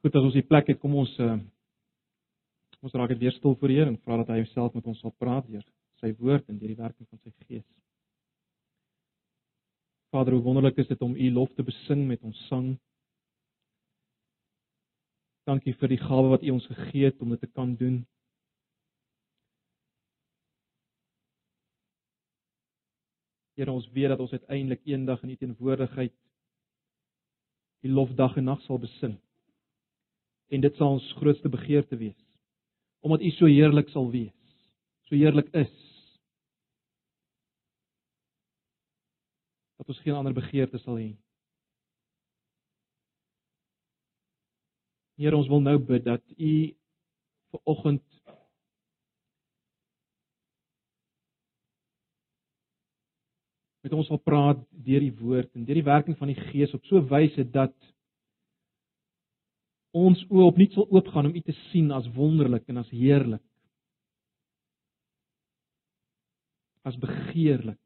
Goed, as ons die plek het, kom ons uh ons raak dit weer stil voor Heer en vra dat hy homself met ons sal praat deur sy woord en deur die werking van sy gees. Vader, hoe wonderlik is dit om u lof te besing met ons sang. Dankie vir die gawe wat u ons gegee het om dit te kan doen. Here, ons weet dat ons uiteindelik eendag in u teenwoordigheid die lof dag en nag sal besing. En dit sal ons grootste begeerte wees. Omdat u so heerlik sal wees. So heerlik is. Dat ons geen ander begeerte sal hê nie. Here, ons wil nou bid dat u vir oggend met ons wil praat deur die woord en deur die werking van die Gees op so 'n wyse dat ons oë opnuut sal oopgaan om U te sien as wonderlik en as heerlik. As begeerlik.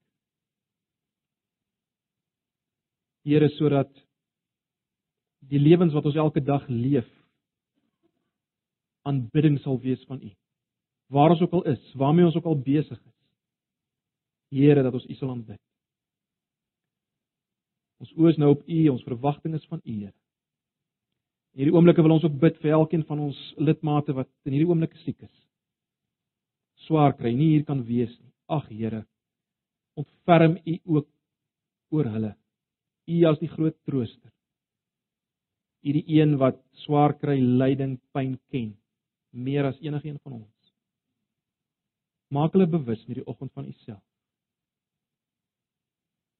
Here sodat die lewens wat ons elke dag leef aanbidding sal wees van U. Waar ons ook al is, waarmee ons ook al besig is. Here dat ons U sal aanbid. Ons oë is nou op U, ons verwagting is van U, Here. In hierdie oomblikke wil ons ook bid vir elkeen van ons lidmate wat in hierdie oomblik siek is. Swaar kry, nie hier kan wees nie. Ag Here, ontferm U ook oor hulle. U as die groot trooster. U die een wat swaar kry, lyding, pyn ken, meer as enigiemand van ons. Maak hulle bewus in hierdie oggend van U self.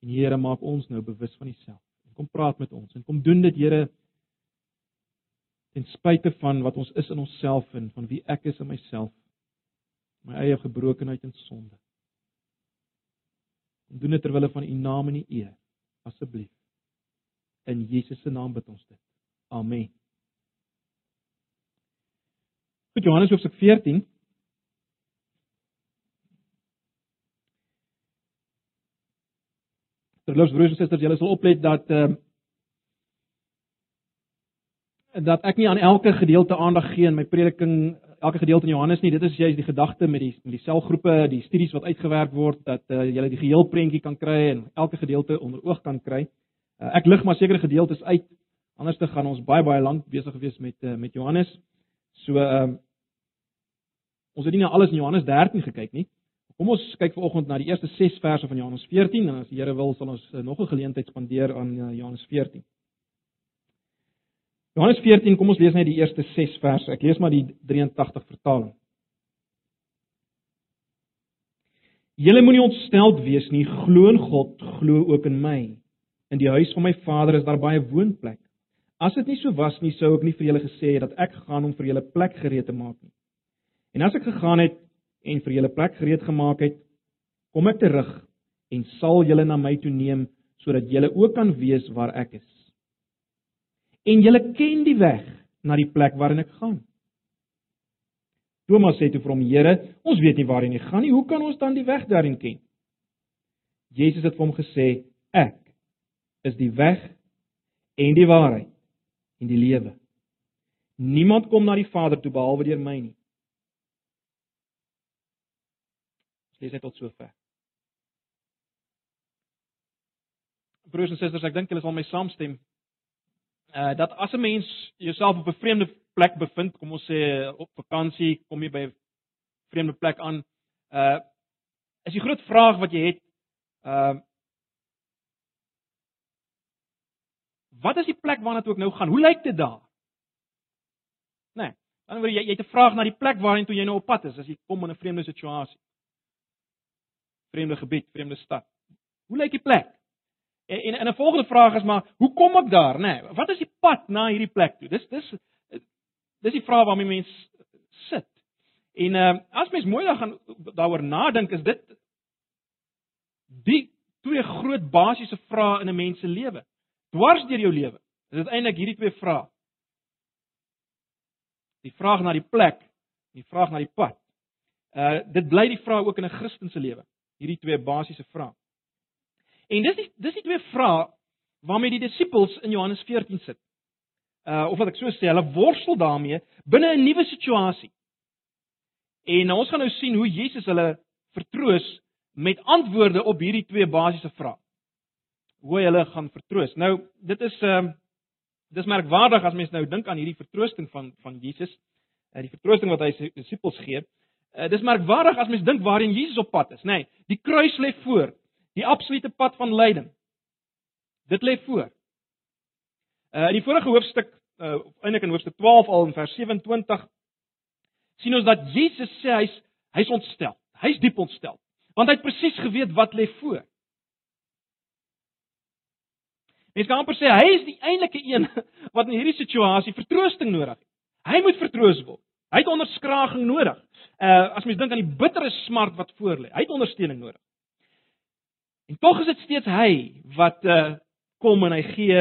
En Here maak ons nou bewus van Uself. Kom praat met ons en kom doen dit Here ten spyte van wat ons is in onsself en van wie ek is in myself. My eie gebrokenheid en sonde. Kom doen dit ter wille van U naam en U eer asseblief. In Jesus se naam bid ons dit. Amen. Goed Johannes hoofstuk 14 Terloops broers en susters, julle sal oplet dat ehm uh, dat ek nie aan elke gedeelte aandag gee in my prediking, elke gedeelte in Johannes nie. Dit is juist die gedagte met die met die selgroepe, die studies wat uitgewerk word dat uh, julle die geheel prentjie kan kry en elke gedeelte onder oog kan kry. Uh, ek lig maar sekere gedeeltes uit. Anders te gaan ons baie baie lank besig gewees met uh, met Johannes. So ehm uh, ons het nie na alles in Johannes 13 gekyk nie. Kom ons kyk vanoggend na die eerste 6 verse van Johannes 14 en as die Here wil sal ons eh, nog 'n geleentheid spandeer aan eh, Johannes 14. Johannes 14, kom ons lees net die eerste 6 verse. Ek lees maar die 83 vertaling. Julle moenie ontsteld wees nie, glo in God, glo ook in my. In die huis van my Vader is daar baie woonplek. As dit nie so was nie, sou ek nie vir julle gesê het dat ek gegaan om vir julle plek gereed te maak nie. En as ek gegaan het, en vir julle plek gereed gemaak het, kom ek terug en sal julle na my toe neem sodat julle ook kan weet waar ek is. En julle ken die weg na die plek waarin ek gaan. Thomas sê toe vir hom: "Here, ons weet nie waarheen jy gaan nie. Hoe kan ons dan die weg daarin ken?" Jesus het vir hom gesê: "Ek is die weg en die waarheid en die lewe. Niemand kom na die Vader toe behalwe deur my nie." Lees net tot sover. Broers en susters, ek dink julle sal my saamstem. Uh dat as 'n mens jouself op 'n vreemde plek bevind, kom ons sê op vakansie, kom jy by 'n vreemde plek aan, uh is die groot vraag wat jy het, uh Wat is die plek waarna toe ek nou gaan? Hoe lyk dit daar? Nee, dan word jy jy het 'n vraag na die plek waarheen toe jy nou op pad is as jy kom in 'n vreemde situasie vreemde gebied, vreemde stad. Hoe lyk die plek? En en, en 'n volgende vraag is maar, hoe kom ek daar, nê? Nee, wat is die pad na hierdie plek toe? Dis dis dis die vraag waarmee mens sit. En uh, as mens mooi gaan daaroor nadink, is dit die twee groot basiese vrae in 'n mens se lewe. Dwars deur jou lewe. Dit is eintlik hierdie twee vrae. Die vraag na die plek, die vraag na die pad. Uh dit bly die vraag ook in 'n Christelike lewe hierdie twee basiese vrae. En dis die dis die twee vrae waarmee die disippels in Johannes 14 sit. uh of wat ek so sê, hulle worstel daarmee binne 'n nuwe situasie. En ons gaan nou sien hoe Jesus hulle vertroos met antwoorde op hierdie twee basiese vrae. Hoe hy hulle gaan vertroos. Nou, dit is ehm uh, dis merkwaardig as mens nou dink aan hierdie vertroosting van van Jesus, uh, die vertroosting wat hy sy disippels gee. Uh, dis merkwaardig as mens dink waarheen Jesus op pad is, nê? Nee, die kruis lê voor, die absolute pad van lyding. Dit lê voor. Uh in die vorige hoofstuk, uh eintlik in hoofstuk 12 al in vers 27 sien ons dat Jesus sê hy's hy's ontstel. Hy's diep ontstel. Want hy het presies geweet wat lê voor. Mens kan amper sê hy is die enigste een wat in hierdie situasie vertroosting nodig het. Hy moet vertroos word. Hy het onderskraging nodig. Uh as mens dink aan die bittere smart wat voor lê, hy het ondersteuning nodig. En tog is dit steeds hy wat uh kom en hy gee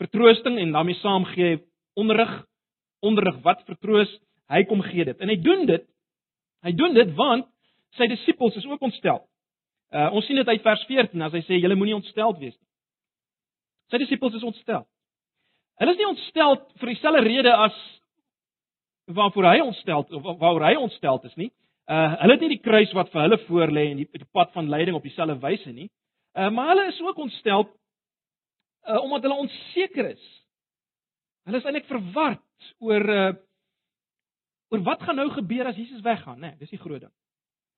vertroosting en daarmee saam gee onderrig, onderrig wat vertroos, hy kom gee dit. En hy doen dit. Hy doen dit want sy disippels is ook ontstel. Uh ons sien dit uit vers 14 as hy sê julle moenie ontsteld wees nie. Sy disippels is ontstel. Hulle is nie ontstel vir dieselfde rede as waarvoor hy ontstel of waaroor hy ontstel is nie. Uh hulle het nie die kruis wat vir hulle voorlê en die, die pad van lyding op dieselfde wyse nie. Uh maar hulle is ook ontstel uh omdat hulle onseker is. Hulle is eintlik verward oor uh oor wat gaan nou gebeur as Jesus weggaan, né? Nee, dis die groot ding.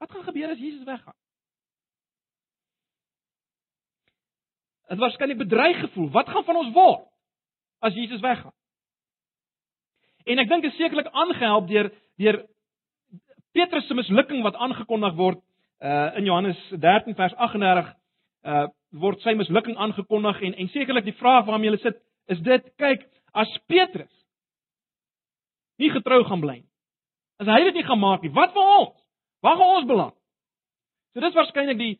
Wat gaan gebeur as Jesus weggaan? Het waarskynlik bedreig gevoel. Wat gaan van ons word as Jesus weggaan? En ek dink dit is sekerlik aangehelp deur deur Petrus se mislukking wat aangekondig word uh in Johannes 13 vers 38 uh word sy mislukking aangekondig en en sekerlik die vraag waarmee hulle sit is dit kyk as Petrus nie getrou gaan bly as hy dit nie gaan maak nie wat vir ons Waar gaan ons beland? So dis waarskynlik die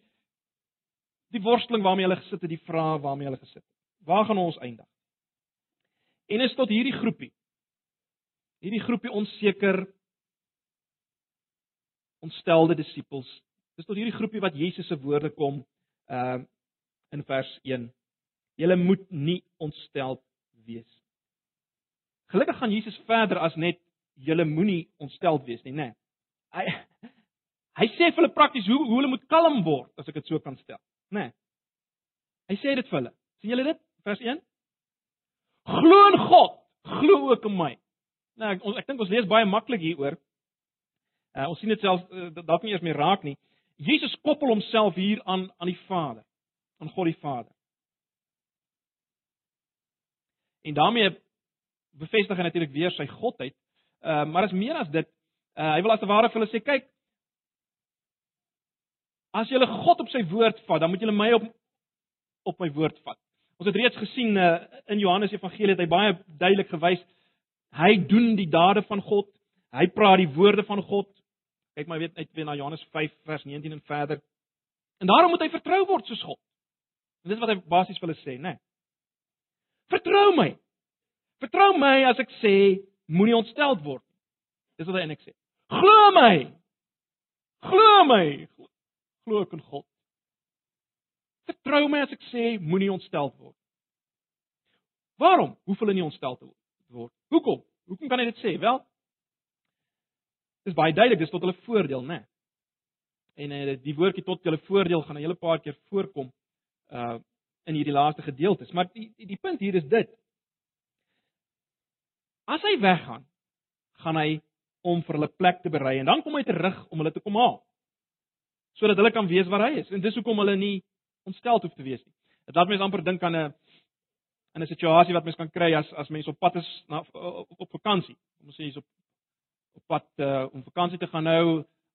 die worsteling waarmee hulle gesit het, die vraag waarmee hulle gesit het. Waar gaan ons eindig? En is tot hierdie groepie. Hierdie groepie onseker ontstelde disippels. Dis tot hierdie groepie wat Jesus se woorde kom uh in vers 1. Julle moet nie ontstel wees. Gelukkig gaan Jesus verder as net julle moenie ontstel wees nie, né? Nee. Hy Hy sê vir hulle prakties hoe hoe hulle moet kalm word, as ek dit so kan stel, né? Nee. Hy sê dit vir hulle. sien julle dit? Vers 1. Glo in God, glo ook in my. Nou ek ek dink ons lees baie maklik hieroor. Uh, ons sien dit self uh, dalk nie eers meer raak nie. Jesus koppel homself hier aan aan die Vader, aan God die Vader. En daarmee bevestig hy natuurlik weer sy godheid. Uh, maar is meer as dit. Uh, hy wil as te ware vir hulle sê, kyk, As jy God op sy woord vat, dan moet jy my op op my woord vat. Ons het reeds gesien uh, in Johannes Evangelie het hy baie duidelik gewys hy doen die dade van God. Hy praat die woorde van God. Kyk maar weet uit weer na Johannes 5 vers 19 en verder. En daarom moet hy vertrou word soos God. En dis wat hy basies vir hulle sê, né? Nee. Vertrou my. Vertrou my as ek sê moenie ontsteld word nie. Dis wat hy eintlik sê. Glo my. Glo my glo ek in God. Vertrou my as ek sê moenie ontstel word. Waarom? Hoef hulle nie ontstel te word? Hoekom? Hoekom kan hy dit sê? Wel, dis baie duidelik, dis tot hulle voordeel, né? En uh, die woordjie tot hulle voordeel gaan 'n hele paar keer voorkom uh in hierdie laaste gedeeltes, maar die die, die punt hier is dit. As hy weggaan, gaan hy om vir hulle plek te berei en dan kom hy terug om hulle te kom haal sodat hulle kan weet waar hy is. En dis hoekom hulle nie ontstel hoef te wees nie. Dit laat mense amper dink aan 'n in 'n situasie wat mens kan kry as as mense op pad is na op, op vakansie. Ons sê jy's op op pad uh, om vakansie te gaan nou,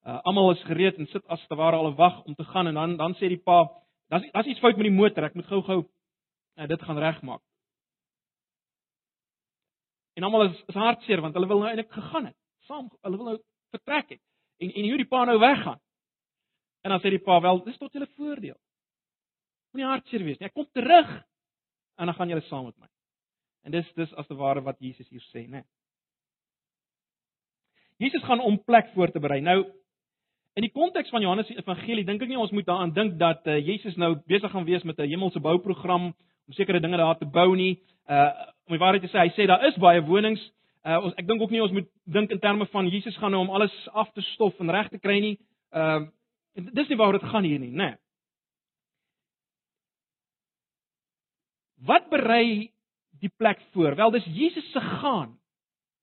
uh, almal is gereed en sit as te ware al wag om te gaan en dan dan sê die pa, daar's daar's iets fout met die motor, ek moet gou-gou uh, dit gaan regmaak. En almal is, is hartseer want hulle wil nou eintlik gegaan het. Saam, hulle wil nou vertrek het. En en hierdie pa nou weggaan. En dan sê die pa wel, dis tot julle voordeel. Moenie hartseer wees nie. Ek kom terug en dan gaan julle saam met my. En dis dis as te ware wat Jesus hier sê, né? Jesus gaan om plek voor te berei. Nou in die konteks van Johannes se evangelie dink ek nie ons moet daaraan dink dat uh, Jesus nou besig gaan wees met 'n hemelse bouprogram om sekere dinge daar te bou nie. Uh om die waarheid te sê, hy sê daar is baie wonings. Uh ons ek dink ook nie ons moet dink in terme van Jesus gaan nou om alles af te stof en reg te kry nie. Uh, dis nie waaroor dit gaan hier nie, né? Nee. Wat berei die plek voor? Wel, dis Jesus se gaan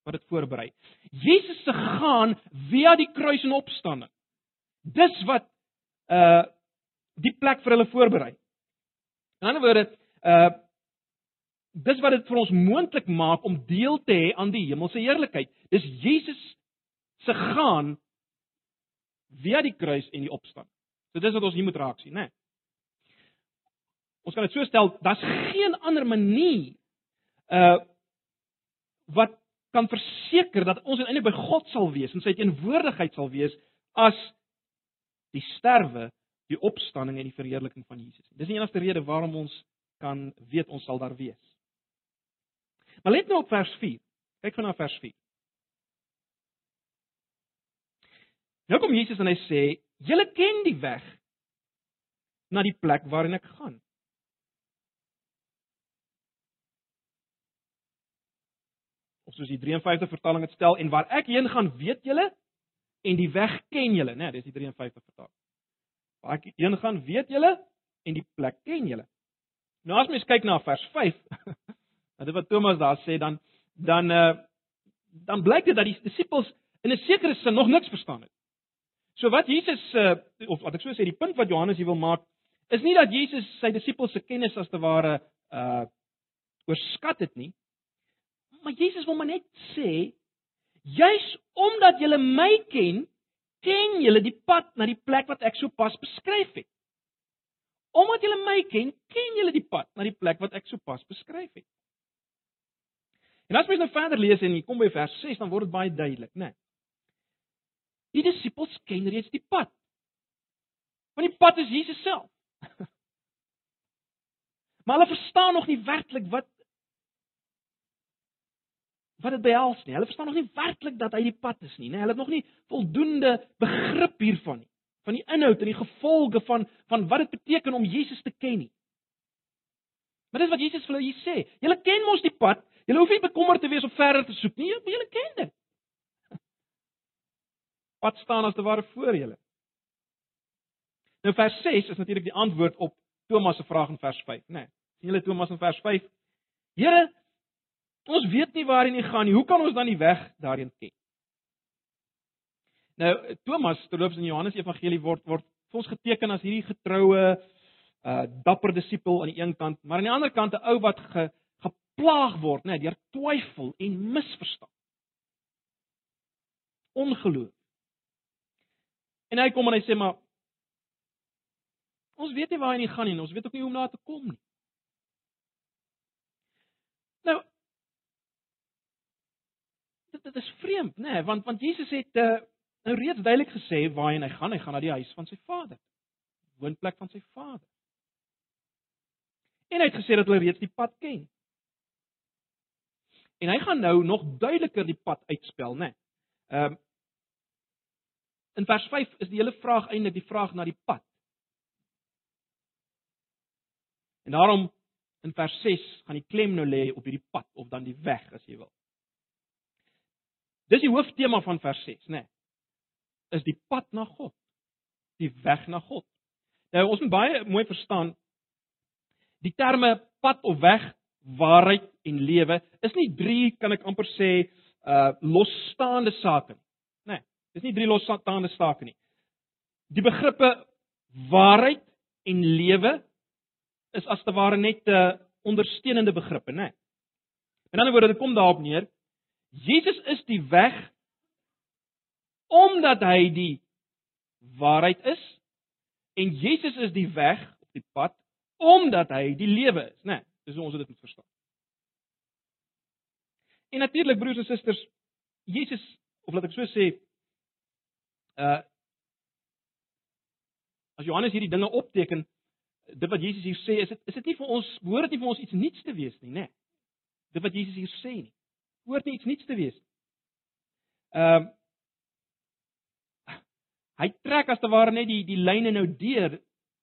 wat dit voorberei. Jesus se gaan via die kruis en opstanding. Dis wat uh die plek vir hulle voorberei. In ander woorde, uh dis wat dit vir ons moontlik maak om deel te hê aan die hemelse heerlikheid. Dis Jesus se gaan via die kruis en die opstanding. So dis wat ons hier moet raak sien, né? Nee. Ons kan dit so stel, daar's geen ander manier uh wat kan verseker dat ons uiteindelik by God sal wees en sy teenwoordigheid sal wees as die sterwe, die opstanding en die verheerliking van Jesus. Dis die enigste rede waarom ons kan weet ons sal daar wees. Maar let nou op vers 4. Kyk gou na vers 4. Nou kom Jesus en hy sê: "Julle ken die weg na die plek waarheen ek gaan." Soos die 53 vertaling dit stel en waar ek heen gaan weet julle en die weg ken julle nê nee, dis die 53 vertaling. Waar ek heen gaan weet julle en die plek ken julle. Nou as mens kyk na vers 5 dit wat Thomas daar sê dan dan uh, dan blyk dit dat die disippels in 'n sekere sin nog niks verstaan het. So wat Jesus uh, of wat ek so sê die punt wat Johannes hier wil maak is nie dat Jesus sy disippels se kennis as te ware uh oorskat het nie maar Jesus wil maar net sê juis omdat julle my ken, ken julle die pad na die plek wat ek sopas beskryf het. Omdat julle my ken, ken julle die pad na die plek wat ek sopas beskryf het. En as mens nou verder lees en jy kom by vers 6, dan word dit baie duidelik, né? Nee. Die disippels ken reeds die pad. Want die pad is Jesus self. Maar hulle verstaan nog nie werklik wat wat dit behels nie. Hulle verstaan nog nie werklik dat hy die pad is nie, né? Hulle het nog nie voldoende begrip hiervan nie, van die inhoud en die gevolge van van wat dit beteken om Jesus te ken nie. Maar dis wat Jesus vir hulle hier sê. Julle ken mos die pad. Julle hoef nie bekommerd te wees of verder te soek nie. Julle ken dit. Pad staan as te ware voor julle. Nou vers 6 is natuurlik die antwoord op Thomas se vraag in vers 5, né? Nee, sien julle Thomas in vers 5? Here, Ons weet nie waarheen hy gaan nie. Hoe kan ons dan die weg daarheen ken? Nou Thomas, terloops in Johannes Evangelie word word vir ons geteken as hierdie getroue uh dapper disipel aan die een kant, maar aan die ander kant 'n ou wat ge, geplaag word, net deur twyfel en misverstand. Ongeloof. En hy kom en hy sê maar ons weet nie waarheen hy gaan nie, ons weet ook nie hoe om na te kom nie. Nou dit is vreemd, nê, nee, want want Jesus het uh, nou reeds duidelik gesê waarheen hy gaan. Hy gaan na die huis van sy Vader. Woonplek van sy Vader. En hy het gesê dat hulle reeds die pad ken. En hy gaan nou nog duideliker die pad uitspel, nê. Nee. Ehm um, In vers 5 is die hele vraag eintlik die vraag na die pad. En daarom in vers 6 gaan die klem nou lê op hierdie pad of dan die weg as jy wil. Dis die hooftema van vers 6, né? Nee, is die pad na God. Die weg na God. Nou ons moet baie mooi verstaan die terme pad of weg, waarheid en lewe is nie drie kan ek amper sê uh losstaande sake nie. Né? Dis nie drie losstaande sake nie. Die begrippe waarheid en lewe is as te ware net 'n uh, ondersteunende begrippe, né? Nee. In ander woorde, dit kom daarop neer Jesus is die weg omdat hy die waarheid is en Jesus is die weg op die pad omdat hy die lewe is, né? Nee, dis hoe ons dit moet verstaan. En natuurlik broers en susters, Jesus of laat ek so sê, uh as Johannes hierdie dinge opteken, dit wat Jesus hier sê, is dit is dit nie vir ons behoort dit nie vir ons iets nuuts te wees nie, né? Nee. Dit wat Jesus hier sê nie hoort nie iets niets te wees. Ehm uh, hy trek as te ware net die die lyne nou deur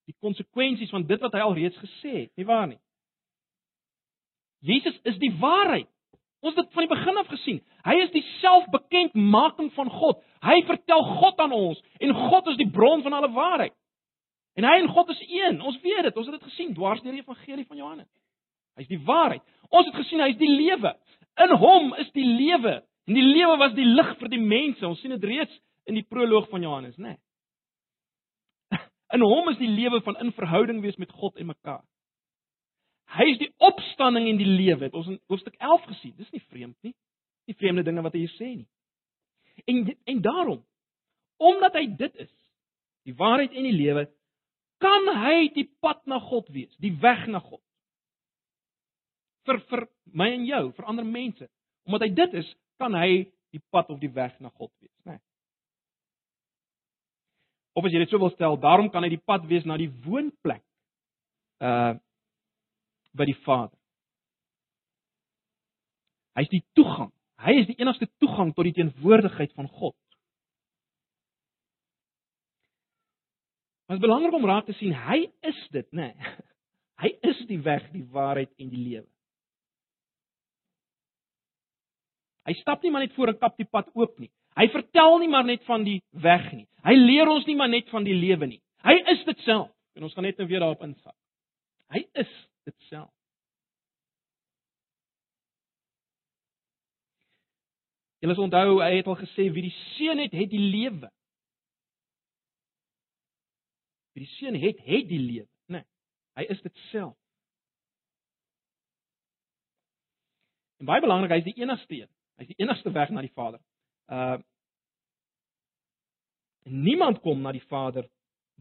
die konsekwensies van dit wat hy al reeds gesê het, nie waar nie? Jesus is die waarheid. Ons het van die begin af gesien. Hy is die selfbekendmaking van God. Hy vertel God aan ons en God is die bron van alle waarheid. En hy en God is een. Ons weet dit. Ons het dit gesien dwars deur die evangelie van Johannes. Hy's die waarheid. Ons het gesien hy is die lewe. In hom is die lewe. En die lewe was die lig vir die mense. Ons sien dit reeds in die proloog van Johannes, né? Nee. In hom is die lewe van in verhouding wees met God en mekaar. Hy is die opstanding en die lewe. Het ons in hoofstuk 11 gesien. Dis nie vreemd nie. Nie vreemde dinge wat hy hier sê nie. En en daarom omdat hy dit is, die waarheid en die lewe, kan hy die pad na God wees, die weg na God. Vir vir my en jou, vir ander mense. Omdat hy dit is, kan hy die pad of die weg na God wees, né? Nee. Of as jy dit sou wil stel, daarom kan hy die pad wees na die woonplek uh by die Vader. Hy is die toegang. Hy is die enigste toegang tot die teenwoordigheid van God. Dit is belangrik om raak te sien, hy is dit, né? Nee. Hy is die weg, die waarheid en die lewe. Hy stap nie maar net voor en kap die pad oop nie. Hy vertel nie maar net van die weg nie. Hy leer ons nie maar net van die lewe nie. Hy is dit self. En ons gaan net nou weer daarop ingaan. Hy is dit self. Julle sal onthou hy het al gesê wie die seun het, het die lewe. Wie die seun het, het die lewe, né? Nee, hy is dit self. En baie belangrik, hy is die enigste een. Hy is die enigste weg na die Vader. Uh Niemand kom na die Vader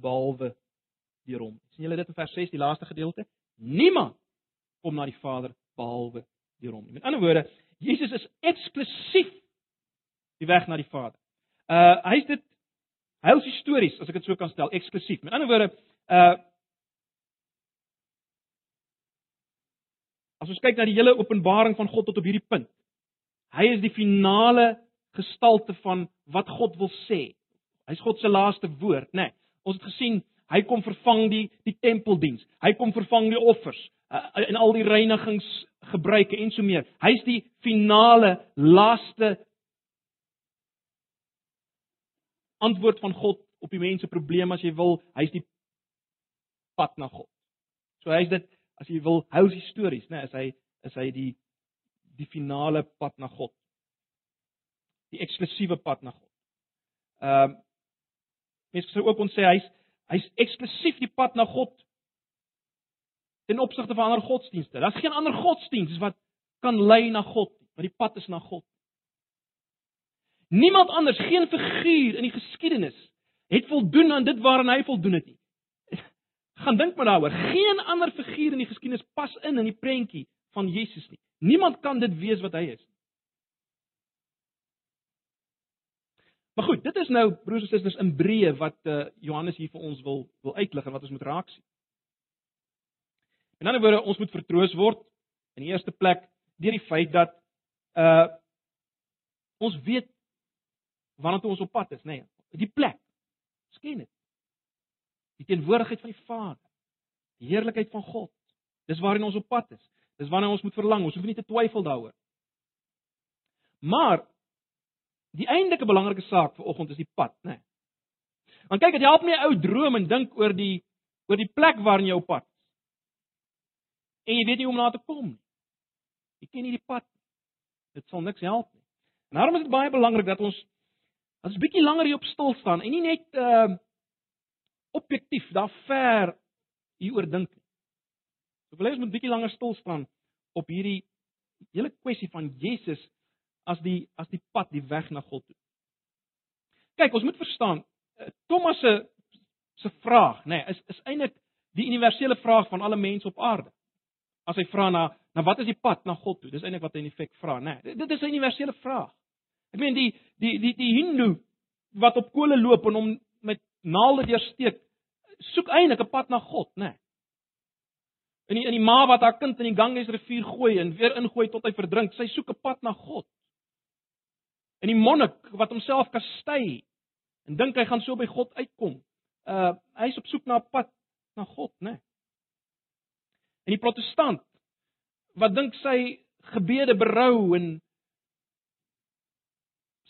behalwe deur hom. sien julle dit in vers 6 die laaste gedeelte? Niemand kom na die Vader behalwe deur hom. Met ander woorde, Jesus is eksklusief die weg na die Vader. Uh hy's dit hy's histories as ek dit so kan stel, eksklusief. Met ander woorde, uh As ons kyk na die hele openbaring van God tot op hierdie punt. Hy is die finale gestalte van wat God wil sê. Hy's God se laaste woord, né? Nee, ons het gesien hy kom vervang die die tempeldiens. Hy kom vervang die offers uh, en al die reinigingsgebruike en so meer. Hy's die finale laaste antwoord van God op die mense probleme as jy wil, hy's die pad na God. So hy's dit as jy wil hou die stories, né, is hy is hy die die finale pad na God. Die eksklusiewe pad na God. Ehm uh, mense sou ook kon sê hy's hy's eksklusief die pad na God ten opsigte van ander godsdienste. Daar's geen ander godsdiens wat kan lei na God nie, want die pad is na God. Niemand anders, geen figuur in die geskiedenis het voldoen aan dit waaraan hy voldoen het nie. Gaan dink maar daaroor. Geen ander figuur in die geskiedenis pas in in die prentjie van Jesus nie. Niemand kan dit wees wat hy is. Maar goed, dit is nou broers en susters in breë wat uh, Johannes hier vir ons wil wil uitlig en wat ons moet raak sien. In ander woorde, ons moet vertroos word in die eerste plek deur die feit dat uh ons weet waarna toe ons op pad is, nê? Nee, die plek. Ons ken dit. Die teenwoordigheid van die Vader. Die heerlikheid van God. Dis waarheen ons op pad is. Dis waarna ons moet verlang. Ons hoef nie te twyfel daaroor. Maar die eintlike belangrike saak vir oggend is die pad, nê? Nee. Want kyk, dit help my ou droom en dink oor die oor die plek waarin jy op pad is. En jy weet nie hoe om na te kom nie. Jy ken nie die pad. Dit sal niks help nie. En daarom is dit baie belangrik dat ons As 'n bietjie langer hier op stil staan en nie net uh objektief daar ver hieroor dink nie. So wil ons moet bietjie langer stil staan op hierdie hele kwessie van Jesus as die as die pad, die weg na God toe. Kyk, ons moet verstaan uh, Thomas se se vraag, nê, nee, is is eintlik die universele vraag van alle mense op aarde. As hy vra na na wat is die pad na God toe? Dis eintlik wat hy in feite vra, nê. Nee, dit is 'n universele vraag. Ek meen die die die die hindoe wat op kole loop en hom met naalde deursteek, soek eintlik 'n pad na God, né? Nee. En die, in die ma wat haar kind in die Ganges rivier gooi en weer ingooi tot hy verdrink, sy soek 'n pad na God. En die monnik wat homself kastei en dink hy gaan so by God uitkom. Uh hy's op soek na 'n pad na God, né? En die protestant wat dink sy gebede berou en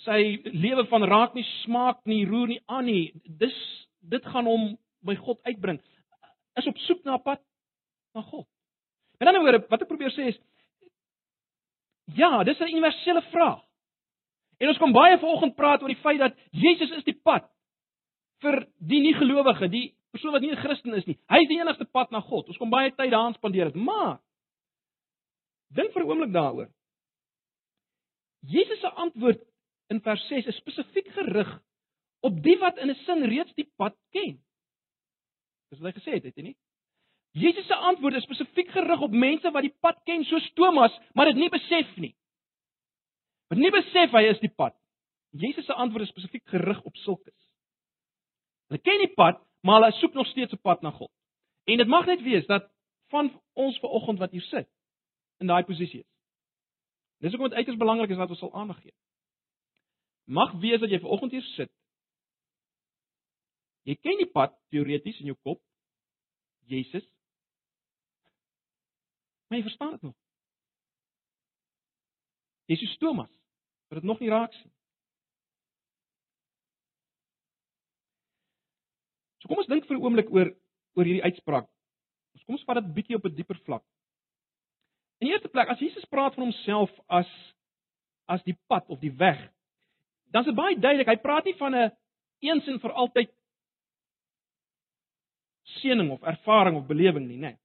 sy lewe van raak nie smaak nie, roer nie aan nie. Dis dit gaan hom by God uitbring. Is op soek na 'n pad na God. Met ander woorde, wat ek probeer sê is ja, dis 'n universele vraag. En ons kom baie vanoggend praat oor die feit dat Jesus is die pad vir die nie gelowige, die persoon wat nie 'n Christen is nie. Hy is die enigste pad na God. Ons kom baie tyd daaraan spandeer, maar dink vir 'n oomblik daaroor. Jesus se antwoord in vers 6 is spesifiek gerig op die wat in 'n sin reeds die pad ken. Dis wat hy gesê het, het hy nie? Jesus se antwoord is spesifiek gerig op mense wat die pad ken soos Thomas, maar dit nie besef nie. Wat nie besef hy is die pad. Jesus se antwoord is spesifiek gerig op sulkes. Hulle ken die pad, maar hulle soek nog steeds 'n pad na God. En dit mag net wees dat van ons ver oggend wat hier sit in daai posisie is. Dis hoekom dit uiters belangrik is dat ons sal aandag gee. Mag wees dat jy ver oggend hier sit. Jy ken die pad teoreties in jou kop. Jesus. Maar jy verstaan dit nog. Jesus Thomas, wat dit nog nie raak sien. So kom ons dink vir 'n oomblik oor oor hierdie uitspraak. Ons kom ons vat dit bietjie op 'n dieper vlak. In die eerste plek, as Jesus praat van homself as as die pad of die weg, dan is dit baie duidelik, hy praat nie van 'n een eens en vir altyd seëning of ervaring of belewing nie, nê. Nee.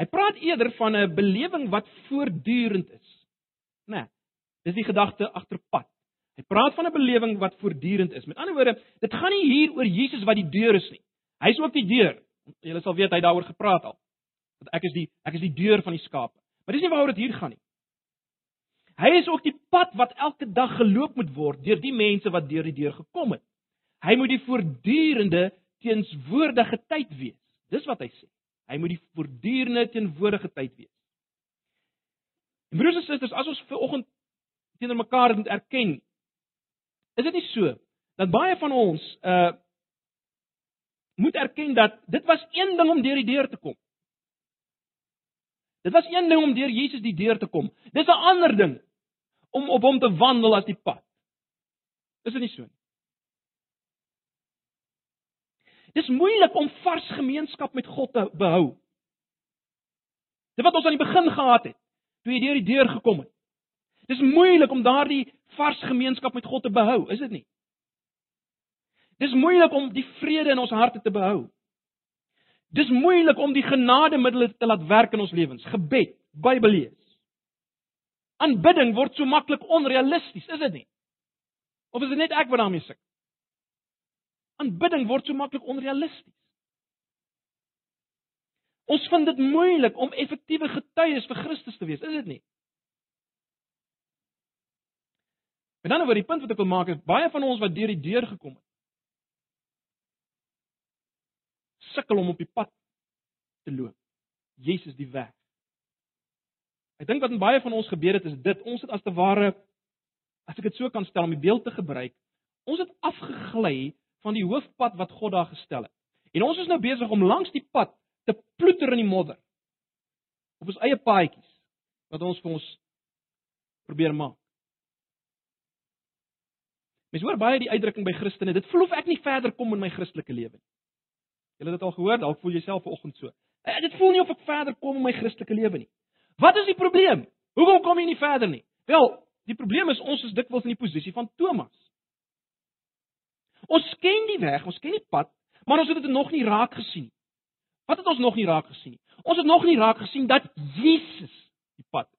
Hy praat eerder van 'n belewing wat voortdurend is. Né? Nee, dis die gedagte agter pad. Hy praat van 'n belewing wat voortdurend is. Met ander woorde, dit gaan nie hier oor Jesus wat die deur is nie. Hy's ook die deur. Julle sal weet hy daaroor gepraat al. Dat ek is die ek is die deur van die skape. Maar dis nie waaroor dit hier gaan nie. Hy is ook die pad wat elke dag geloop moet word deur die mense wat deur die deur gekom het. Hy moet die voortdurende teenswoordige tyd wees. Dis wat hy sê. Hy moet die voortdurende teenwoordige tyd wees. En broers en susters, as ons ver oggend teenoor mekaar moet erken, is dit nie so dat baie van ons uh moet erken dat dit was een ding om deur die deur te kom. Dit was een ding om deur Jesus die deur te kom. Dis 'n ander ding om op hom te wandel as die pad. Is dit nie so nie? Dis moeilik om vars gemeenskap met God te behou. Dit wat ons aan die begin gehad het, toe jy deur die deur gekom het. Dis moeilik om daardie vars gemeenskap met God te behou, is dit nie? Dis moeilik om die vrede in ons harte te behou. Dis moeilik om die genademiddels te laat werk in ons lewens. Gebed, Bybel lees. Aanbidding word so maklik onrealisties, is dit nie? Of is dit net ek wat daarmee sukkel? Aanbidding word so maklik onrealisties. Ons vind dit moeilik om effektiewe getuies vir Christus te wees, is dit nie? En dan oor die punt wat ek wil maak is baie van ons wat deur die deur gekom het. sukkel om op die pad te loop. Jesus die weg. Ek dink wat in baie van ons gebeur het is dit ons het as te ware as ek dit so kan stel om die beeld te gebruik, ons het afgegly van die hoofpad wat God daar gestel het. En ons is nou besig om langs die pad te ploeter in die modder. Op ons eie paadjies wat ons vir ons probeer maak. Mens hoor baie die uitdrukking by Christene, dit voel of ek nie verder kom in my Christelike lewe nie. Julle het dit al gehoor, dalk voel jy self vanoggend so. Eh, dit voel nie of ek verder kom in my Christelike lewe nie. Wat is die probleem? Hoekom kom jy nie verder nie? Wel, die probleem is ons is dikwels in die posisie van Thomas. Ons ken die weg, ons ken die pad, maar ons het dit nog nie raak gesien nie. Wat het ons nog nie raak gesien nie? Ons het nog nie raak gesien dat Jesus die pad is.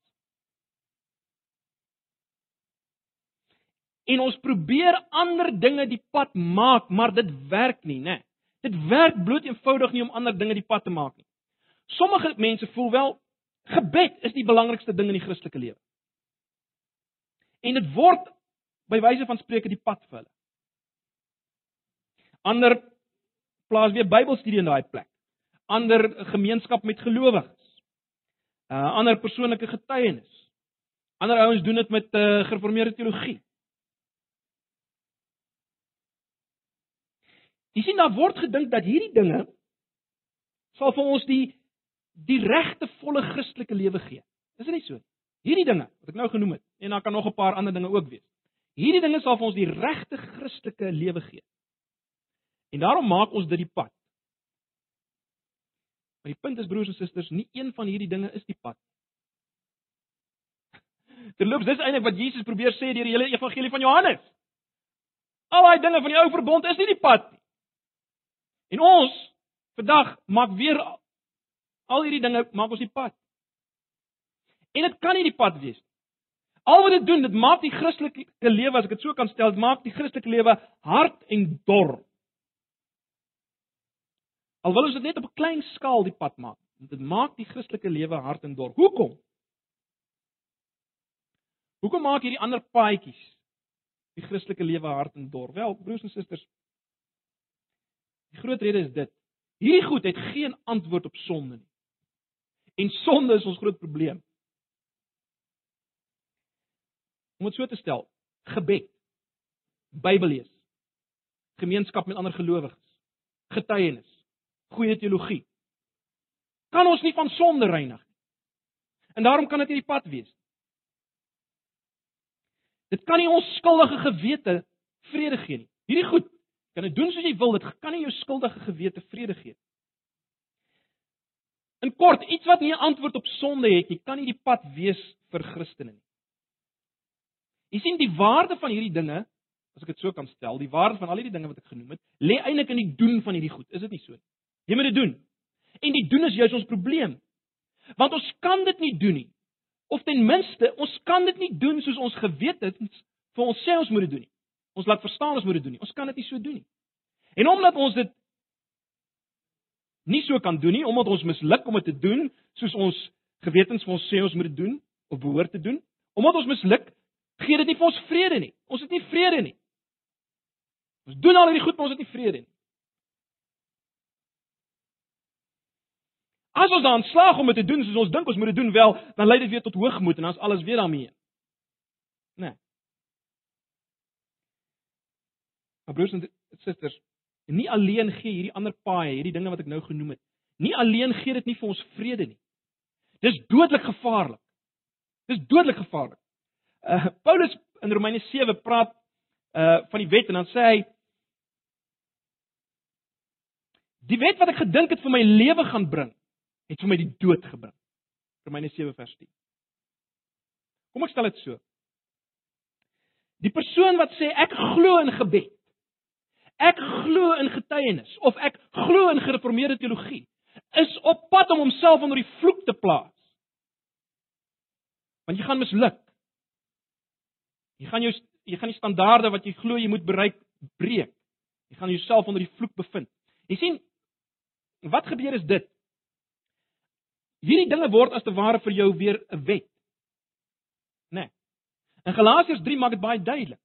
En ons probeer ander dinge die pad maak, maar dit werk nie, né? Dit werk bloot eenvoudig nie om ander dinge die pad te maak nie. Sommige mense voel wel gebed is die belangrikste ding in die Christelike lewe. En dit word by wyse van spreuke die pad vir hulle. Ander plaas weer Bybelstudie in daai plek. Ander gemeenskap met gelowiges. Uh ander persoonlike getuienis. Ander ouens doen dit met uh, gereformeerde teologie. Sien daar word gedink dat hierdie dinge sal vir ons die die regte volle Christelike lewe gee. Is dit nie so? Hierdie dinge wat ek nou genoem het en dan kan nog 'n paar ander dinge ook wees. Hierdie dinge sal vir ons die regte Christelike lewe gee. En daarom maak ons dit die pad. Maar die punt is broers en susters, nie een van hierdie dinge is die pad. Terloops, dis eintlik wat Jesus probeer sê deur die hele evangelie van Johannes. Al daai dinge van die ou verbond is nie die pad nie. En ons vandag maak weer al hierdie dinge maak ons die pad. En dit kan nie die pad wees nie. Al wat dit doen, dit maak die Christelike lewe, as ek dit so kan stel, dit maak die Christelike lewe hard en dor. Alhoewel ons dit net op 'n klein skaal die pad maak, dit maak die Christelike lewe hard en dor. Hoekom? Hoekom maak hierdie ander paadjies die Christelike lewe hard en dor? Wel, broers en susters, die groot rede is dit. Hierdie goed het geen antwoord op sonde nie. En sonde is ons groot probleem. Om dit so te stel, gebed, Bybel lees, gemeenskap met ander gelowiges, getuienis, goeie teologie kan ons nie van sonde reinig nie. En daarom kan dit nie die pad wees nie. Dit kan nie ons skuldige gewete vrede gee nie. Hierdie goed, kan dit doen soos jy wil, dit kan nie jou skuldige gewete vrede gee nie. In kort, iets wat nie 'n antwoord op sonde het nie, kan nie die pad wees vir Christene nie. Jy sien die waarde van hierdie dinge, as ek dit so kan stel, die waarde van al hierdie dinge wat ek genoem het, lê eintlik in die doen van hierdie goed. Is dit nie so nie? Jy moet dit doen. En die doen is juis ons probleem. Want ons kan dit nie doen nie. Of ten minste, ons kan dit nie doen soos ons geweet het vir ons sê ons moet dit doen nie. Ons laat verstaan ons moet dit doen nie. Ons kan dit nie so doen nie. En omdat ons dit nie so kan doen nie, omdat ons misluk om dit te doen soos ons gewetens vir ons sê ons moet dit doen of behoort te doen, omdat ons misluk, gee dit nie vir ons vrede nie. Ons het nie vrede nie. Ons doen al hierdie goed, maar ons het nie vrede nie. As ons dan slaag om dit te doen soos ons dink ons moet dit doen wel, dan lei dit weer tot hoogmoed en dan is alles weer daarmee. Né? Nee. Maar broers en susters, nie alleen gee hierdie ander paaie, hierdie dinge wat ek nou genoem het, nie alleen gee dit nie vir ons vrede nie. Dis dodelik gevaarlik. Dis dodelik gevaarlik. Uh Paulus in Romeine 7 praat uh van die wet en dan sê hy Die wet wat ek gedink het vir my lewe gaan bring, het vir my die dood gebring. Romeine 7 vers 10. Kom ek stel dit so. Die persoon wat sê ek glo in gebed, ek glo in getuienis of ek glo in gereformeerde teologie, is op pad om homself onder die vloek te plaas. Want jy gaan misluk. Jy gaan jou jy gaan die standaarde wat jy glo jy moet bereik breek. Jy gaan jouself onder die vloek bevind. Jy sien wat gebeur is dit. Hierdie dinge word as te ware vir jou weer 'n wet. Né? Nee. In Galasiërs 3 maak dit baie duidelik.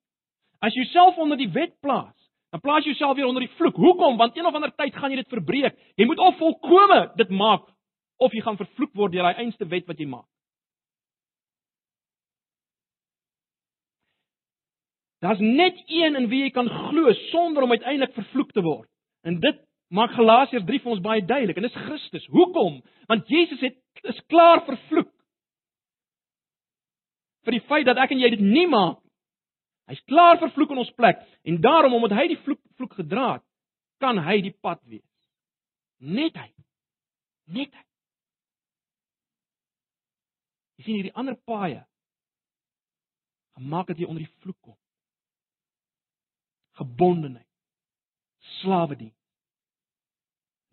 As jy jouself onder die wet plaas, dan plaas jy jouself weer onder die vloek. Hoekom? Want een of ander tyd gaan jy dit verbreek. Jy moet of volkome dit maak of jy gaan vervloek word deur daai einste wet wat jy maak. Daar's net een in wie jy kan glo sonder om uiteindelik vervloek te word. En dit maak Galasiërs 3 vir ons baie duidelik en dis Christus. Hoekom? Want Jesus het is klaar vervloek. Vir die feit dat ek en jy dit nie maak. Hy's klaar vervloek in ons plek en daarom omdat hy die vloek vloek gedra het, kan hy die pad wees. Net hy. Net hy. Jy sien hierdie ander paaie gemaak dat jy onder die vloek kom gebondenheid, slawedien.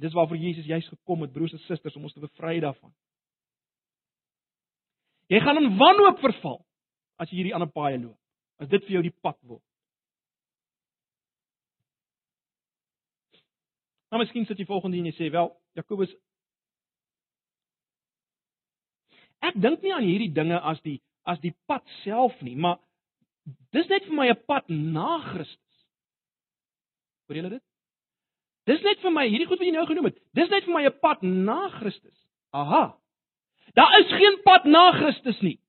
Dis waarvoor Jesus juis gekom het, broers en susters, om ons te bevry daarvan. Jy gaan in wanhoop verval as jy hierdie ander paaie loop. As dit vir jou die pad word. Nou miskien sit jy volgende en jy sê, "Wel, Jakobus, ek dink nie aan hierdie dinge as die as die pad self nie, maar dis net vir my 'n pad na Christus." Hoor julle dit? Dis net vir my, hierdie goed wat jy nou genoem het. Dis net vir my 'n pad na Christus. Aha. Daar is geen pad na Christus nie.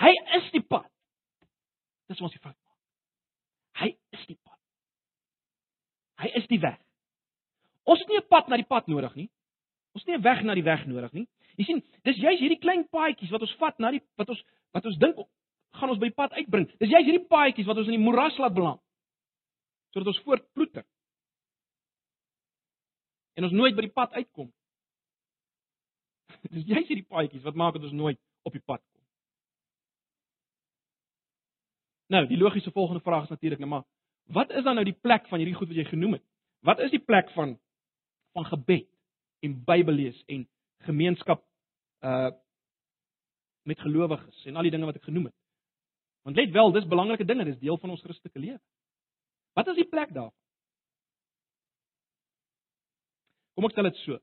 Hy is die pad. Dis ons die fout maak. Hy is die pad. Hy is die weg. Ons het nie 'n pad na die pad nodig nie. Ons het nie 'n weg na die weg nodig nie. Jy sien, dis juist hierdie klein paadjies wat ons vat na die wat ons wat ons dink gaan ons by die pad uitbring. Dis juist hierdie paadjies wat ons in die moeras laat beland. Sodat ons voortploeter. En ons nooit by die pad uitkom. Dis juist hierdie paadjies wat maak dat ons nooit op die pad kom. Nou, die logiese volgende vraag is natuurlik nou maar wat is dan nou die plek van hierdie goed wat jy genoem het? Wat is die plek van van gebed en Bybellees en gemeenskap uh met gelowiges en al die dinge wat ek genoem het? Want let wel, dis belangrike dinge, dis deel van ons Christelike lewe. Wat is die plek daar? Kom ek stel dit so.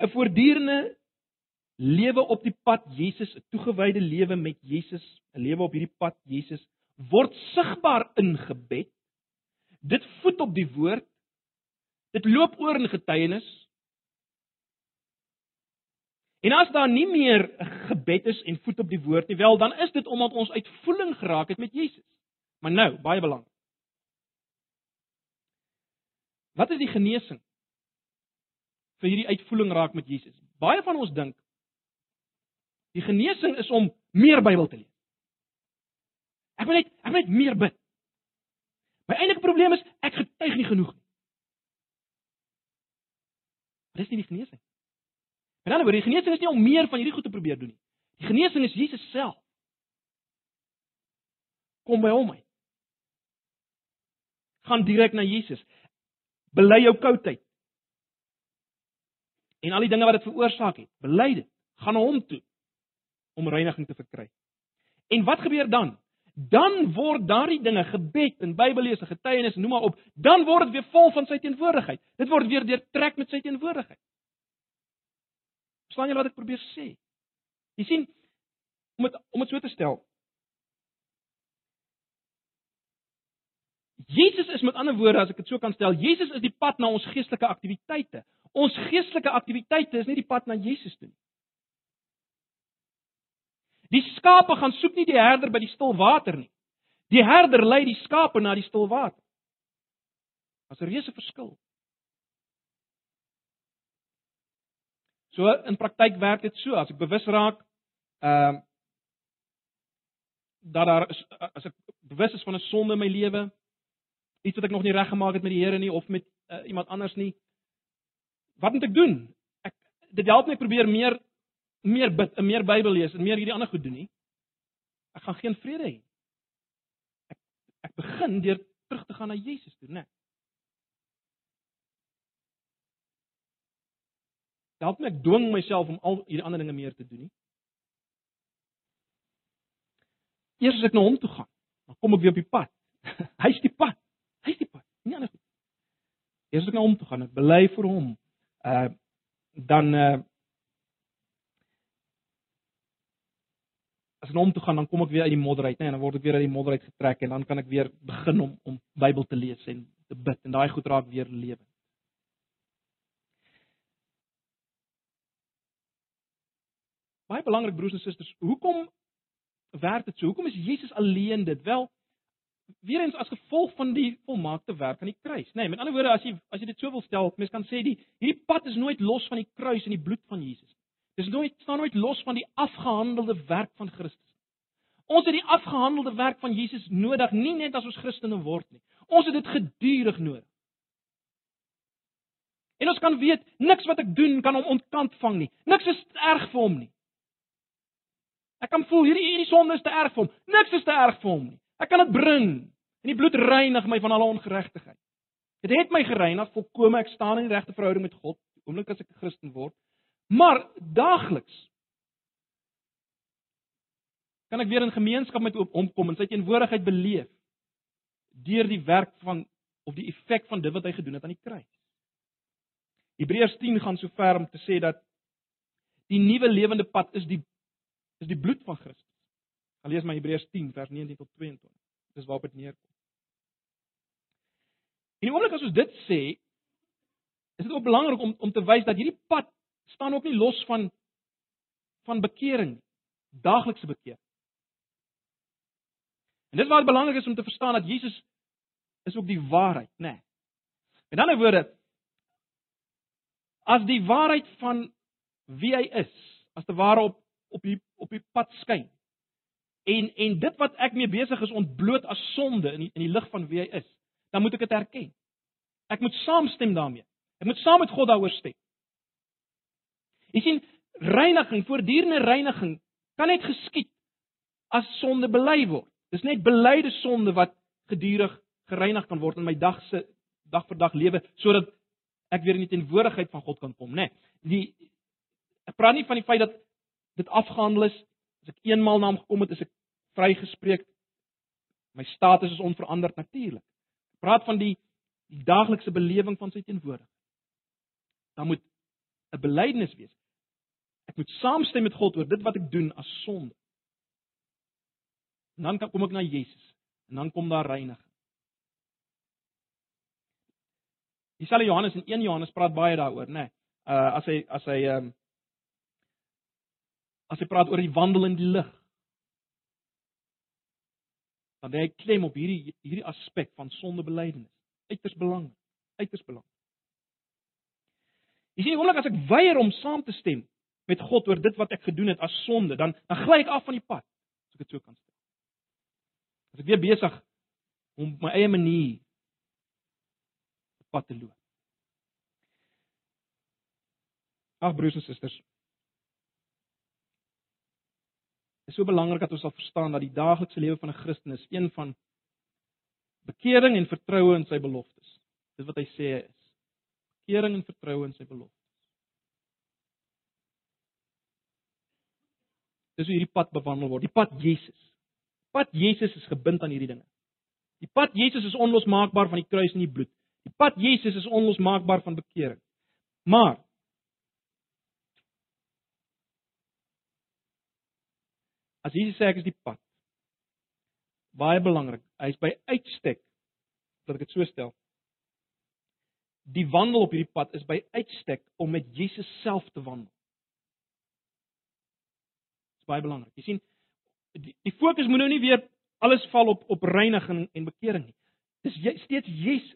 'n Voortdurende lewe op die pad Jesus, 'n toegewyde lewe met Jesus, 'n lewe op hierdie pad Jesus word sigbaar in gebed. Dit voed op die woord. Dit loop oor in getuienis. En as daar nie meer gebed is en voet op die woord nie, wel dan is dit omdat ons uitvoering geraak het met Jesus. Maar nou, baie belangrik. Wat is die genesing vir hierdie uitvoering raak met Jesus? Baie van ons dink die genesing is om meer Bybel te lees. Ek wil net ek wil net meer bid. My enige probleem is ek getuig nie genoeg nie. Dis nie die genesing. Met ander woorde, die genesing is nie om meer van hierdie goed te probeer doen nie. Die genesing is Jesus self. Kom by hom. Gaan direk na Jesus. Bely jou koudheid. En al die dinge wat dit veroorsaak het, bely dit. Gaan na hom toe om reiniging te verkry. En wat gebeur dan? dan word daardie dinge gebed en Bybellees en getuienis noem maar op, dan word dit weer vol van sy teenwoordigheid. Dit word weer deurtrek met sy teenwoordigheid. Verstaan jy wat ek probeer sê? Jy sien om dit om dit so te stel. Jesus is met ander woorde as ek dit so kan stel, Jesus is die pad na ons geestelike aktiwiteite. Ons geestelike aktiwiteite is nie die pad na Jesus toe nie. Die skape gaan soek nie die herder by die stil water nie. Die herder lei die skape na die stil water. Daar's 'n reuse verskil. So in praktyk werk dit so as ek bewus raak ehm uh, dat daar is, as ek bewus is van 'n sonde in my lewe, iets wat ek nog nie reggemaak het met die Here nie of met uh, iemand anders nie. Wat moet ek doen? Ek dit help my probeer meer meer bid, meer Bybel lees en meer hierdie ander goed doen nie, ek gaan geen vrede hê. Ek ek begin deur terug te gaan na Jesus toe, né? Help my ek dwing myself om al hierdie ander dinge meer te doen nie. Eers as ek na hom toe gaan, dan kom ek weer op die pad. Hy's die pad. Hy's die pad. Nie anders nie. Eers as ek na hom toe gaan, ek bely vir hom, uh dan uh as ek na hom toe gaan, dan kom ek weer uit die modder uit, nê, nee, en dan word ek weer uit die modder uit getrek en dan kan ek weer begin om om Bybel te lees en te bid en daai goed raak weer lewe. Baie belangrik broers en susters, hoekom werk dit so? Hoekom is Jesus alleen dit? Wel, weer eens as gevolg van die volmaakte werk aan die kruis, nê. Nee, met ander woorde, as jy as jy dit so wil stel, mens kan sê die hierdie pad is nooit los van die kruis en die bloed van Jesus. Dis nooit staan nooit los van die afgehandelde werk van Christus. Ons het die afgehandelde werk van Jesus nodig, nie net as ons Christene word nie. Ons het dit gedurig nodig. En ons kan weet niks wat ek doen kan hom ontkant vang nie. Niks is erg vir hom nie. Ek kan voel hierdie hierdie sonde is te erg vir hom. Niks is te erg vir hom nie. Ek kan dit bring en die bloed reinig my van alle ongeregtigheid. Dit het my gereinig volkome ek staan in die regte verhouding met God, oomblik as ek 'n Christen word. Maar daagliks kan ek weer in gemeenskap met hom kom en sy teenwoordigheid beleef deur die werk van of die effek van dit wat hy gedoen het aan die kruis. Hebreërs 10 gaan so ver om te sê dat die nuwe lewende pad is die is die bloed van Christus. Gaan lees maar Hebreërs 10 vers 19 tot 22. Dis waarop dit neerkom. En die oomblik as ons dit sê, is dit ook belangrik om om te wys dat hierdie pad staan ook nie los van van bekering nie. Daaglikse bekering. En dit wat belangrik is om te verstaan dat Jesus is ook die waarheid, né? Nee. Met ander woorde as die waarheid van wie hy is, as te ware op op die op die pad skyn. En en dit wat ek mee besig is ontbloot as sonde in die, in die lig van wie hy is, dan moet ek dit erken. Ek moet saamstem daarmee. Ek moet saam met God daaroor stem. Jy sien, reiniging, voortdurende reiniging kan net geskied as sonde bely word. Dis net belyde sonde wat gedurig gereinig kan word in my dag se dag vir dag lewe sodat ek weer in die teenwoordigheid van God kan kom, né? Nee, die ek praat nie van die feit dat dit afgehandel is as ek eenmaal na hom gekom het, is ek vrygespreek. My status is onveranderd natuurlik. Praat van die die daaglikse belewing van sy teenwoordigheid. Dan moet 'n belydenis wees. Ek moet saamstem met God oor dit wat ek doen as sonde. En dan kom ek na Jesus en dan kom daar reiniging. Dieselfde Johannes in 1 Johannes praat baie daaroor, né? Nee, uh as hy as hy ehm um, as hy praat oor die wandel in die lig. Dan hy klem op hierdie hierdie aspek van sondebelydenis. Uiters belangrik, uiters belangrik. Jy sien, die oomblik as ek weier om saam te stem met God oor dit wat ek gedoen het as sonde, dan dan gly ek af van die pad, as ek dit so kan stel. As ek weer besig om my eie manier pad te loop. Ag broers en susters. Dit is so belangrik dat ons sal verstaan dat die daaglikse lewe van 'n Christen is een van bekering en vertroue in sy beloftes. Dis wat hy sê is. Bekering en vertroue in sy beloftes. Dis hoe hierdie pad bewandel word, die pad Jesus. Pad Jesus is gebind aan hierdie dinge. Die pad Jesus is onlosmaakbaar van die kruis en die bloed. Die pad Jesus is onlosmaakbaar van bekering. Maar As Jesus sê ek is die pad. Baie belangrik. Hy is by uitstek dat ek dit so stel. Die wandel op hierdie pad is by uitstek om met Jesus self te wandel. Dit is baie belangrik. Jy sien die, die fokus moet nou nie weer alles val op op reiniging en bekering nie. Dis steeds Jesus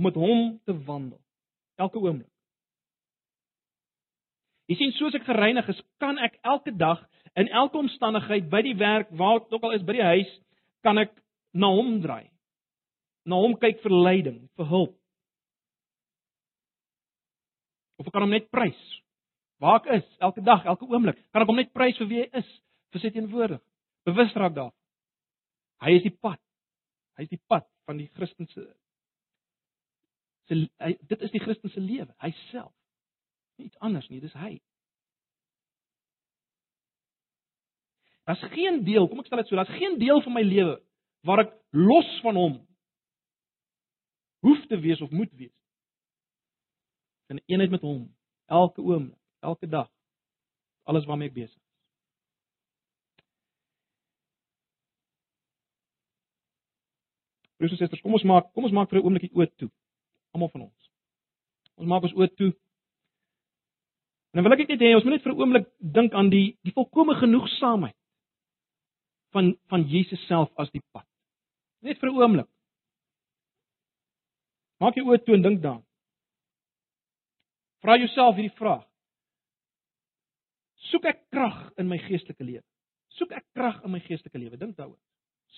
om met hom te wandel elke oomblik. Jy sien soos ek gereinig is, kan ek elke dag in elke omstandigheid by die werk, waar ook al is by die huis, kan ek na hom draai. Na hom kyk vir leiding, vir hulp. Of ek kan hom net prys. Waar ek is, elke dag, elke oomblik, kan ek hom net prys vir wie hy is, vir sy teenwoordigheid. Bewus raak daar. Hy is die pad. Hy is die pad van die Christelike se dit is die Christelike lewe, hy self. Nie iets anders nie, dis hy. Daar's geen deel, kom ek stel dit so, daar's geen deel van my lewe waar ek los van hom hoef te wees of moet wees. In eenheid met hom, elke oomblik, elke dag, alles waarmee ek besig is. Broers en susters, kom ons maak, kom ons maak vir 'n oomblik die oë toe. Almal van ons. Ons maak ons oë toe En dan wil ek net hê ons moet net vir 'n oomblik dink aan die die volkomme genoegsaamheid van van Jesus self as die pad. Net vir 'n oomblik. Maak jou oë toe en dink daaraan. Vra jouself hierdie vraag. Soek ek krag in my geestelike lewe? Soek ek krag in my geestelike lewe? Dink daaroor.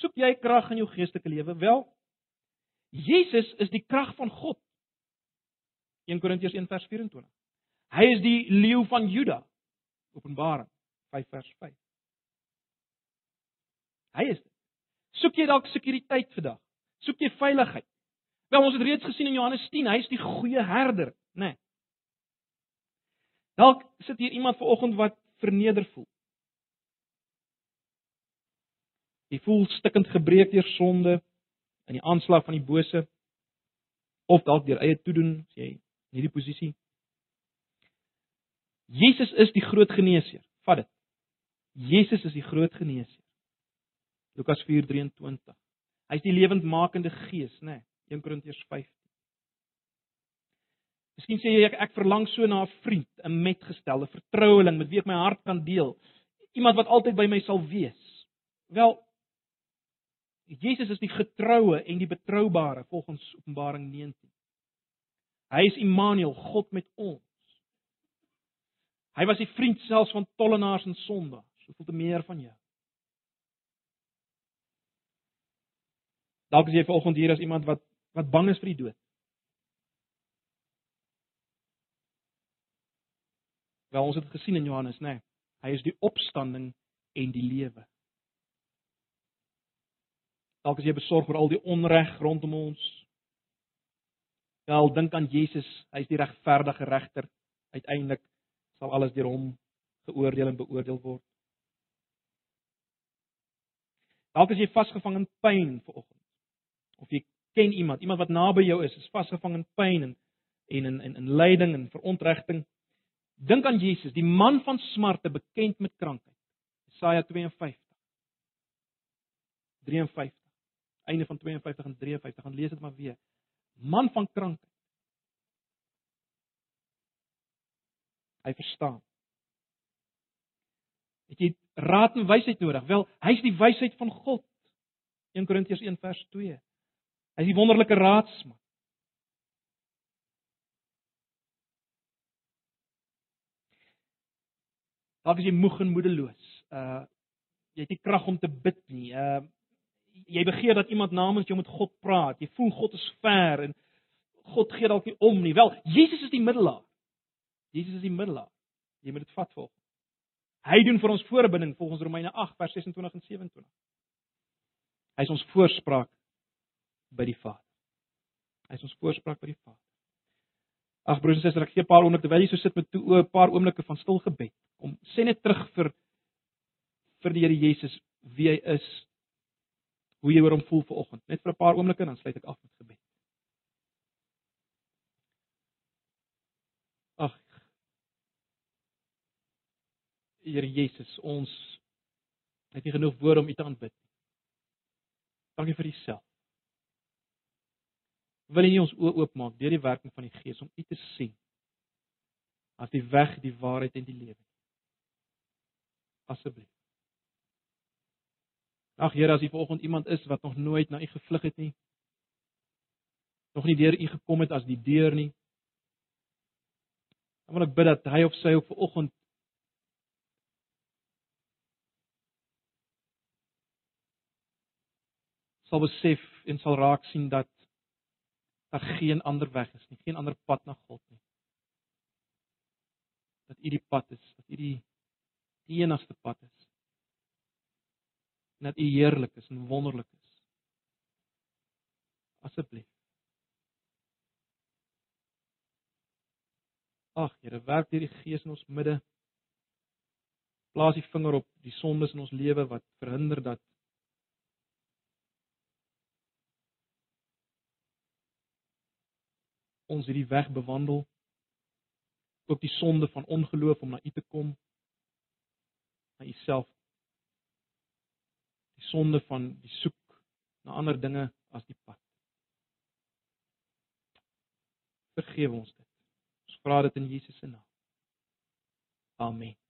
Soek jy krag in jou geestelike lewe? Wel, Jesus is die krag van God. 1 Korintiërs 1:24. Hy is die leeu van Juda. Openbaring 5 vers 5. Hy is dit. Soek jy dalk sekuriteit vandag? Soek jy veiligheid? Wel ons het reeds gesien in Johannes 10, hy is die goeie herder, né? Nee. Dalk sit hier iemand vanoggend wat verneder voel. Jy voel stikkend gebreek deur sonde in die aanslag van die bose of dalk deur eie toedoen, as jy in hierdie posisie Jesus is die groot geneesheer. Vat dit. Jesus is die groot geneesheer. Lukas 4:23. Hy's die lewendmakende gees, né? Nee, 1 Korintiërs 5. Miskien sê jy ek, ek verlang so na 'n vriend, 'n metgestelde, vertroueling met wie ek my hart kan deel. Iemand wat altyd by my sal wees. Wel Jesus is die getroue en die betroubare volgens Openbaring 19. Hy is Immanuel, God met ons. Hy was die vriend selfs van tollenaars en sondaars. Hoeveel te meer van jou? Dalk is jy vanoggend hier as iemand wat wat bang is vir die dood. Wel ons het gesien in Johannes, nê. Nee, hy is die opstanding en die lewe. Dalk is jy besorg oor al die onreg rondom ons. Wel, dink aan Jesus, hy is die regverdige regter. Uiteindelik sal alles deur hom geoordeel en beoordeel word. Dalk is jy vasgevang in pyn vanoggend. Of jy ken iemand, iemand wat naby jou is, is vasgevang in pyn en en in in, in lyding en verontregting. Dink aan Jesus, die man van smarte, bekend met krankheid. Jesaja 52. 53. Einde van 52 en 53. Gaan lees dit maar weer. Man van krankheid. Hy verstaan. Het jy raad en wysheid nodig? Wel, hy's die wysheid van God. 1 Korintiërs 1 vers 2. Hy's die wonderlike raadsman. Dalk is jy moeg en moedeloos. Uh jy het nie krag om te bid nie. Uh jy begeer dat iemand namens jou met God praat. Jy voel God is ver en God gee dalk nie om nie. Wel, Jesus is die middelaar. Jesus is die middelaar. Jy moet dit vat volg. Hy doen vir ons voorbinding volgens Romeine 8 vers 26 en 27. Hy is ons voorspraak by die Vader. Hy is ons voorspraak by die Vader. Ag broers en susters, ek gee 'n paar oomblikke terwyl jy so sit met toe 'n paar oomblikke van stil gebed. Om sê net terug vir vir die Here Jesus wie hy is, hoe jy oor hom voel vanoggend. Net vir 'n paar oomblikke dan sluit ek af met gebed. Ag Here Jesus, ons het nie genoeg woorde om U te aanbid nie. Dankie vir Uself wil U ons oë oopmaak deur die werking van die Gees om U te sien as die weg, die waarheid en die lewe. Asseblief. Ag Here, as U vanoggend iemand is wat nog nooit na U gevlug het nie, nog nie deur U gekom het as die deur nie, dan wil ek bid dat hy of sy op vanoggend sal besef en sal raak sien dat daar geen ander weg is nie, geen ander pad na God nie. Dat U die pad is, dat U die, die enigste pad is. En dat U heerlik is en wonderlik is. Asseblief. Ag, Here, werk deur die Gees in ons midde. Plaas die vinger op die sondes in ons lewe wat verhinder dat ons hierdie weg bewandel. Ook die sonde van ongeloof om na U te kom. Na U self. Die sonde van die soek na ander dinge as die pad. Vergewe ons dit. Ons vra dit in Jesus se naam. Amen.